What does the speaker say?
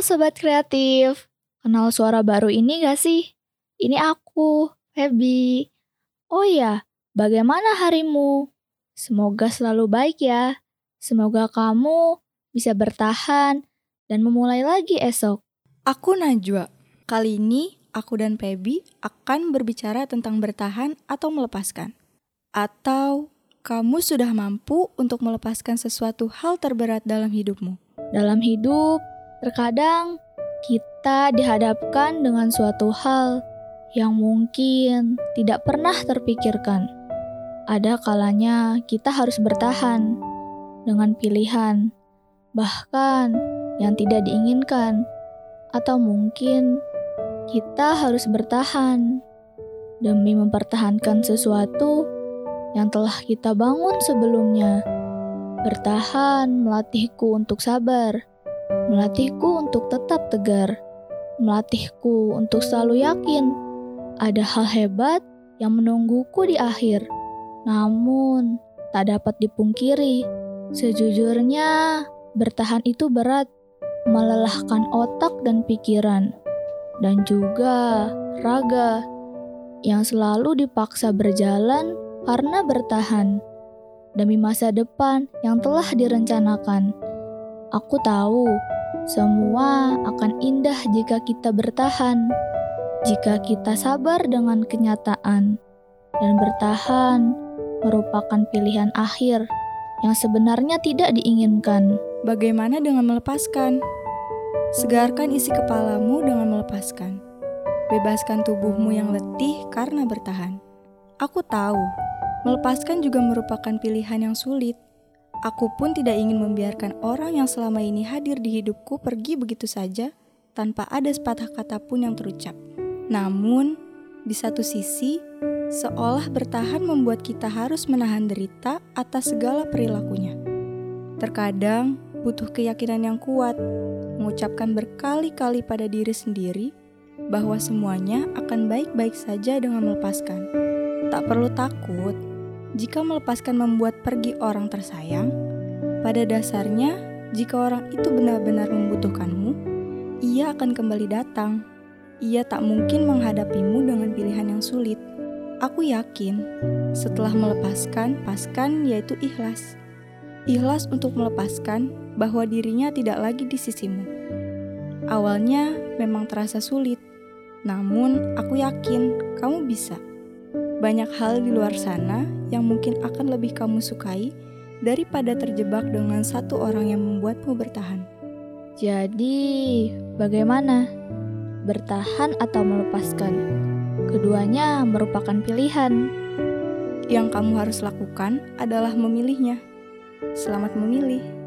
Halo Sobat Kreatif, kenal suara baru ini gak sih? Ini aku, Feby. Oh iya, bagaimana harimu? Semoga selalu baik ya. Semoga kamu bisa bertahan dan memulai lagi esok. Aku Najwa. Kali ini aku dan Feby akan berbicara tentang bertahan atau melepaskan. Atau kamu sudah mampu untuk melepaskan sesuatu hal terberat dalam hidupmu. Dalam hidup, Terkadang kita dihadapkan dengan suatu hal yang mungkin tidak pernah terpikirkan. Ada kalanya kita harus bertahan dengan pilihan, bahkan yang tidak diinginkan, atau mungkin kita harus bertahan demi mempertahankan sesuatu yang telah kita bangun sebelumnya. Bertahan melatihku untuk sabar melatihku untuk tetap tegar, melatihku untuk selalu yakin ada hal hebat yang menungguku di akhir. Namun, tak dapat dipungkiri, sejujurnya bertahan itu berat, melelahkan otak dan pikiran, dan juga raga yang selalu dipaksa berjalan karena bertahan demi masa depan yang telah direncanakan. Aku tahu semua akan indah jika kita bertahan, jika kita sabar dengan kenyataan, dan bertahan merupakan pilihan akhir yang sebenarnya tidak diinginkan. Bagaimana dengan melepaskan? Segarkan isi kepalamu dengan melepaskan. Bebaskan tubuhmu yang letih karena bertahan. Aku tahu, melepaskan juga merupakan pilihan yang sulit Aku pun tidak ingin membiarkan orang yang selama ini hadir di hidupku pergi begitu saja tanpa ada sepatah kata pun yang terucap. Namun, di satu sisi, seolah bertahan membuat kita harus menahan derita atas segala perilakunya. Terkadang butuh keyakinan yang kuat, mengucapkan berkali-kali pada diri sendiri bahwa semuanya akan baik-baik saja dengan melepaskan. Tak perlu takut jika melepaskan membuat pergi orang tersayang, pada dasarnya, jika orang itu benar-benar membutuhkanmu, ia akan kembali datang. Ia tak mungkin menghadapimu dengan pilihan yang sulit. Aku yakin, setelah melepaskan, paskan yaitu ikhlas. Ikhlas untuk melepaskan bahwa dirinya tidak lagi di sisimu. Awalnya memang terasa sulit, namun aku yakin kamu bisa. Banyak hal di luar sana yang mungkin akan lebih kamu sukai daripada terjebak dengan satu orang yang membuatmu bertahan. Jadi, bagaimana? Bertahan atau melepaskan? Keduanya merupakan pilihan. Yang kamu harus lakukan adalah memilihnya. Selamat memilih.